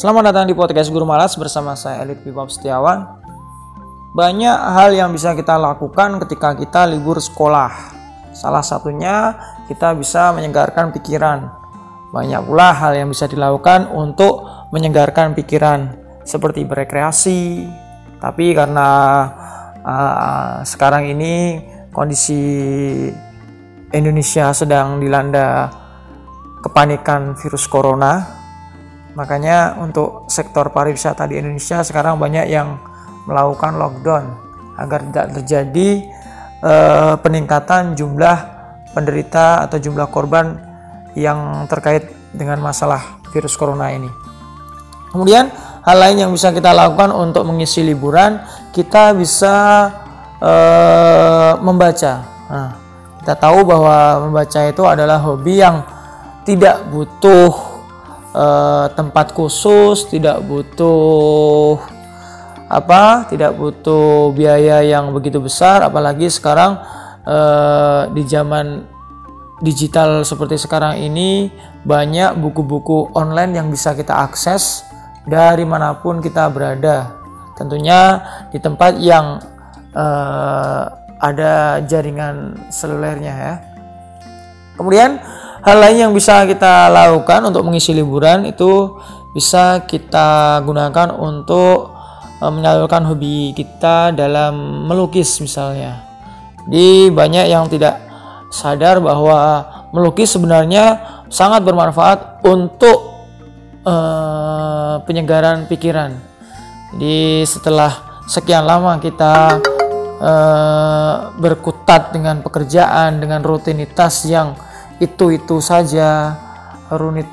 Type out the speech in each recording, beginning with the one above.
Selamat datang di podcast Guru Malas bersama saya Elit Pipap Setiawan. Banyak hal yang bisa kita lakukan ketika kita libur sekolah. Salah satunya kita bisa menyegarkan pikiran. Banyak pula hal yang bisa dilakukan untuk menyegarkan pikiran seperti berekreasi. Tapi karena uh, sekarang ini kondisi Indonesia sedang dilanda kepanikan virus corona, Makanya untuk sektor pariwisata di Indonesia sekarang banyak yang melakukan lockdown agar tidak terjadi eh, peningkatan jumlah penderita atau jumlah korban yang terkait dengan masalah virus corona ini. Kemudian hal lain yang bisa kita lakukan untuk mengisi liburan, kita bisa eh, membaca. Nah, kita tahu bahwa membaca itu adalah hobi yang tidak butuh uh, tempat khusus, tidak butuh apa, tidak butuh biaya yang begitu besar, apalagi sekarang uh, di zaman digital seperti sekarang ini banyak buku-buku online yang bisa kita akses dari mana pun kita berada. Tentunya di tempat yang uh, ada jaringan selulernya ya. Kemudian Hal lain yang bisa kita lakukan untuk mengisi liburan itu bisa kita gunakan untuk e, menyalurkan hobi kita dalam melukis misalnya. Di banyak yang tidak sadar bahwa melukis sebenarnya sangat bermanfaat untuk uh, penyegaran pikiran. Jadi setelah sekian lama kita uh, berkutat dengan pekerjaan, dengan rutinitas yang itu-itu saja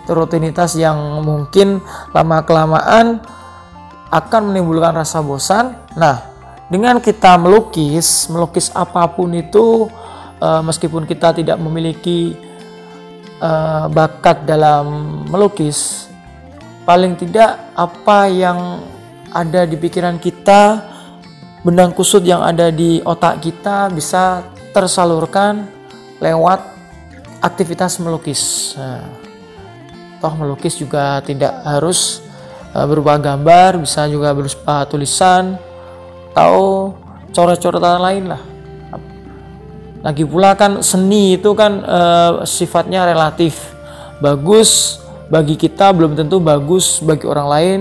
rutinitas yang mungkin lama-kelamaan akan menimbulkan rasa bosan. Nah, dengan kita melukis, melukis apa pun itu uh, meskipun kita tidak memiliki uh, bakat dalam melukis, paling tidak apa yang ada di pikiran kita, benang kusut yang ada di otak kita bisa tersalurkan lewat aktivitas melukis. Nah, toh melukis juga tidak harus uh, berupa gambar, bisa juga berupa tulisan atau coret-coretan lain lah. Lagi pula kan seni itu kan uh, sifatnya relatif. Bagus bagi kita belum tentu bagus bagi orang lain.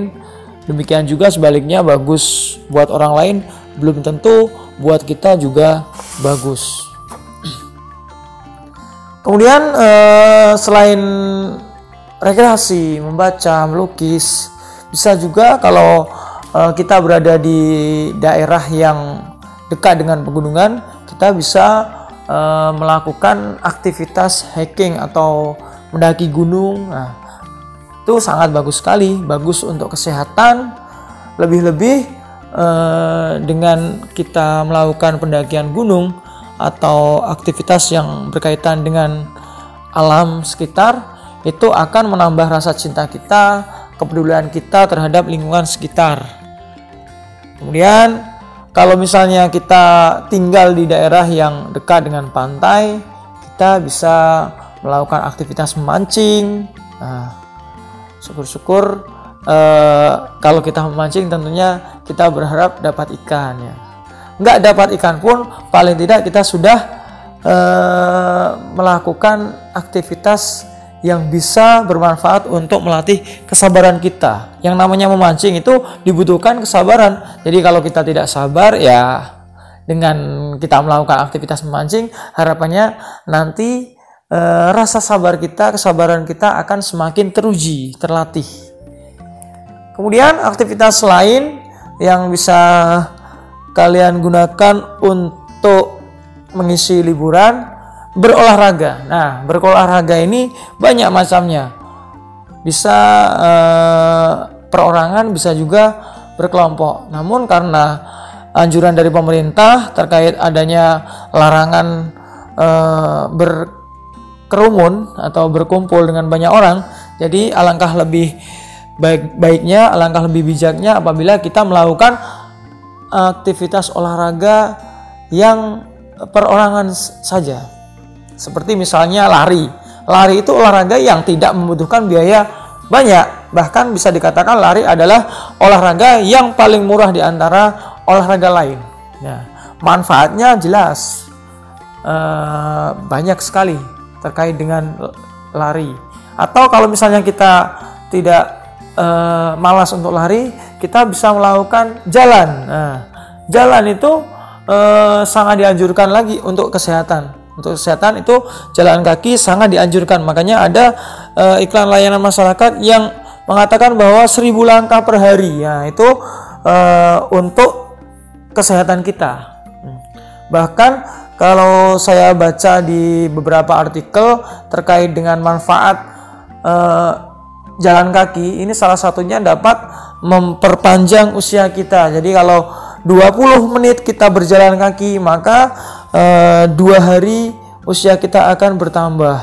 Demikian juga sebaliknya bagus buat orang lain belum tentu buat kita juga bagus. Kemudian eh, selain rekreasi, membaca, melukis, bisa juga kalau eh, kita berada di daerah yang dekat dengan pegunungan, kita bisa eh, melakukan aktivitas hiking atau mendaki gunung. Nah, itu sangat bagus sekali, bagus untuk kesehatan. Lebih-lebih eh, dengan kita melakukan pendakian gunung, atau aktivitas yang berkaitan dengan alam sekitar itu akan menambah rasa cinta kita, kepedulian kita terhadap lingkungan sekitar. Kemudian kalau misalnya kita tinggal di daerah yang dekat dengan pantai, kita bisa melakukan aktivitas memancing. Nah, syukur-syukur eh, kalau kita memancing tentunya kita berharap dapat ikan ya nggak dapat ikan pun paling tidak kita sudah uh, melakukan aktivitas yang bisa bermanfaat untuk melatih kesabaran kita. Yang namanya memancing itu dibutuhkan kesabaran. Jadi kalau kita tidak sabar ya dengan kita melakukan aktivitas memancing harapannya nanti e, rasa sabar kita, kesabaran kita akan semakin teruji, terlatih. Kemudian aktivitas lain yang bisa kalian gunakan untuk mengisi liburan berolahraga. Nah, berolahraga ini banyak macamnya. Bisa eh, perorangan, bisa juga berkelompok. Namun karena anjuran dari pemerintah terkait adanya larangan eh, berkerumun atau berkumpul dengan banyak orang, jadi alangkah lebih baik baiknya, alangkah lebih bijaknya apabila kita melakukan aktivitas olahraga yang perorangan saja. Seperti misalnya lari. Lari itu olahraga yang tidak membutuhkan biaya banyak. bahkan bisa dikatakan lari adalah olahraga yang paling murah di antara olahraga lain. Ya, manfaatnya jelas uh, banyak sekali terkait dengan lari. Atau kalau misalnya kita tidak uh, malas untuk lari, kita bisa melakukan jalan. Nah, jalan itu uh, sangat dianjurkan lagi untuk kesehatan untuk kesehatan itu jalan kaki sangat dianjurkan. Makanya ada uh, iklan layanan masyarakat yang mengatakan bahwa seribu langkah per hari. Ya, itu uh, untuk kesehatan kita. Hmm. Bahkan kalau saya baca di beberapa artikel terkait dengan manfaat uh, jalan kaki, ini salah satunya dapat memperpanjang usia kita. Jadi kalau 20 menit kita berjalan kaki, maka uh, dua hari usia kita akan bertambah.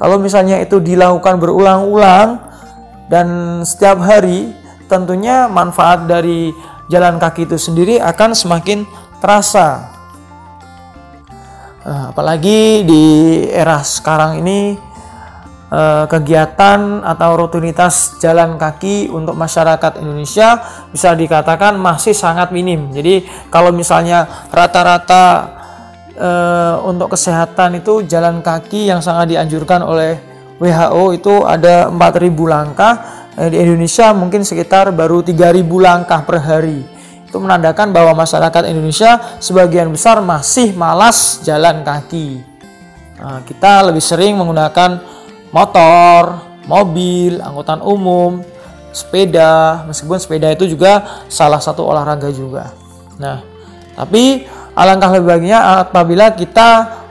Kalau misalnya itu dilakukan berulang-ulang dan setiap hari, tentunya manfaat dari jalan kaki itu sendiri akan semakin terasa. Nah, apalagi di era sekarang ini eh, kegiatan atau rutinitas jalan kaki untuk masyarakat Indonesia bisa dikatakan masih sangat minim. Jadi kalau misalnya rata-rata uh, untuk kesehatan itu jalan kaki yang sangat dianjurkan oleh WHO itu ada 4000 langkah. Eh, di Indonesia mungkin sekitar baru 3000 langkah per hari. Itu menandakan bahwa masyarakat Indonesia sebagian besar masih malas jalan kaki. Nah, kita lebih sering menggunakan motor mobil angkutan umum sepeda meskipun sepeda itu juga salah satu olahraga juga nah tapi Alangkah lebih baiknya apabila kita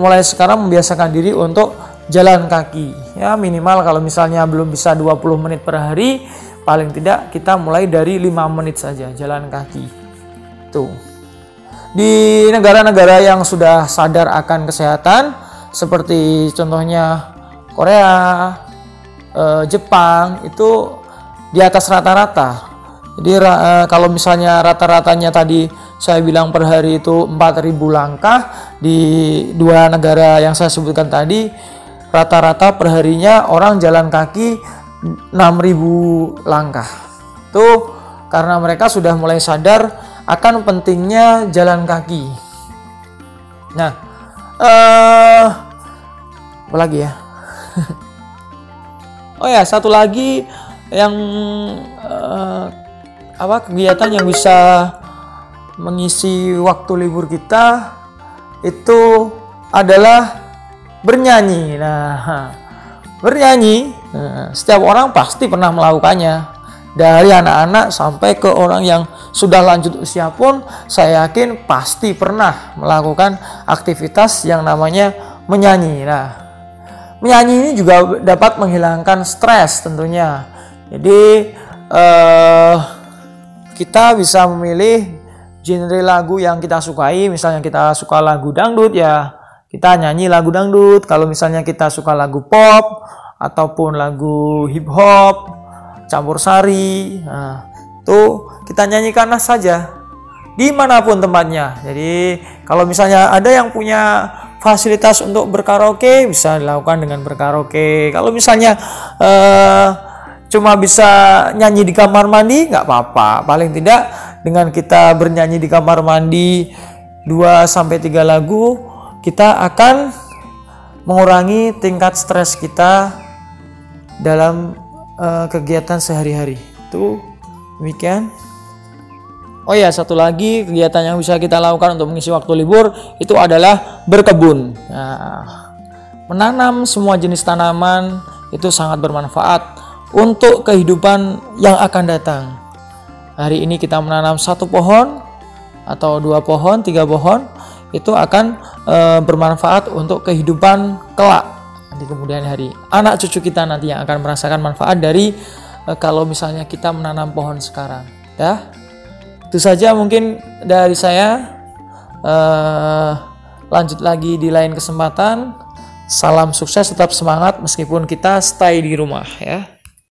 mulai sekarang membiasakan diri untuk jalan kaki. Ya, minimal kalau misalnya belum bisa 20 menit per hari, paling tidak kita mulai dari 5 menit saja jalan kaki. Tuh. Di negara-negara yang sudah sadar akan kesehatan seperti contohnya Korea, eh, Jepang itu di atas rata-rata. Jadi eh, kalau misalnya rata-ratanya tadi saya bilang per hari itu 4000 langkah di dua negara yang saya sebutkan tadi rata-rata perharinya orang jalan kaki 6000 langkah. Itu karena mereka sudah mulai sadar akan pentingnya jalan kaki. Nah eh apa lagi ya oh ya satu lagi yang uh, apa kegiatan yang bisa mengisi waktu libur kita itu adalah bernyanyi. Nah, bernyanyi nah, setiap orang pasti pernah melakukannya. Dari anak-anak sampai ke orang yang sudah lanjut usia pun saya yakin pasti pernah melakukan aktivitas yang namanya menyanyi. Nah, menyanyi ini juga dapat menghilangkan stres tentunya. Jadi eh, kita bisa memilih genre lagu yang kita sukai. Misalnya kita suka lagu dangdut ya kita nyanyi lagu dangdut. Kalau misalnya kita suka lagu pop ataupun lagu hip hop campur sari nah, itu kita nyanyikanlah saja di mana pun tempatnya. Jadi kalau misalnya ada yang punya fasilitas untuk berkaraoke bisa dilakukan dengan berkaraoke kalau misalnya uh, cuma bisa nyanyi di kamar mandi nggak apa-apa paling tidak dengan kita bernyanyi di kamar mandi 2 sampai 3 lagu, kita akan mengurangi tingkat stres kita dalam uh, kegiatan sehari-hari. Itu demikian. Oh ya, satu lagi kegiatan yang bisa kita lakukan untuk mengisi waktu libur itu adalah berkebun. Nah, menanam semua jenis tanaman itu sangat bermanfaat untuk kehidupan yang akan datang hari ini kita menanam satu pohon atau dua pohon, tiga pohon, itu akan e, bermanfaat untuk kehidupan kelak di kemudian hari. Anak cucu kita nanti yang akan merasakan manfaat dari e, kalau misalnya kita menanam pohon sekarang. Ya, itu saja mungkin dari saya. E, lanjut lagi di lain kesempatan. Salam sukses, tetap semangat meskipun kita stay di rumah ya.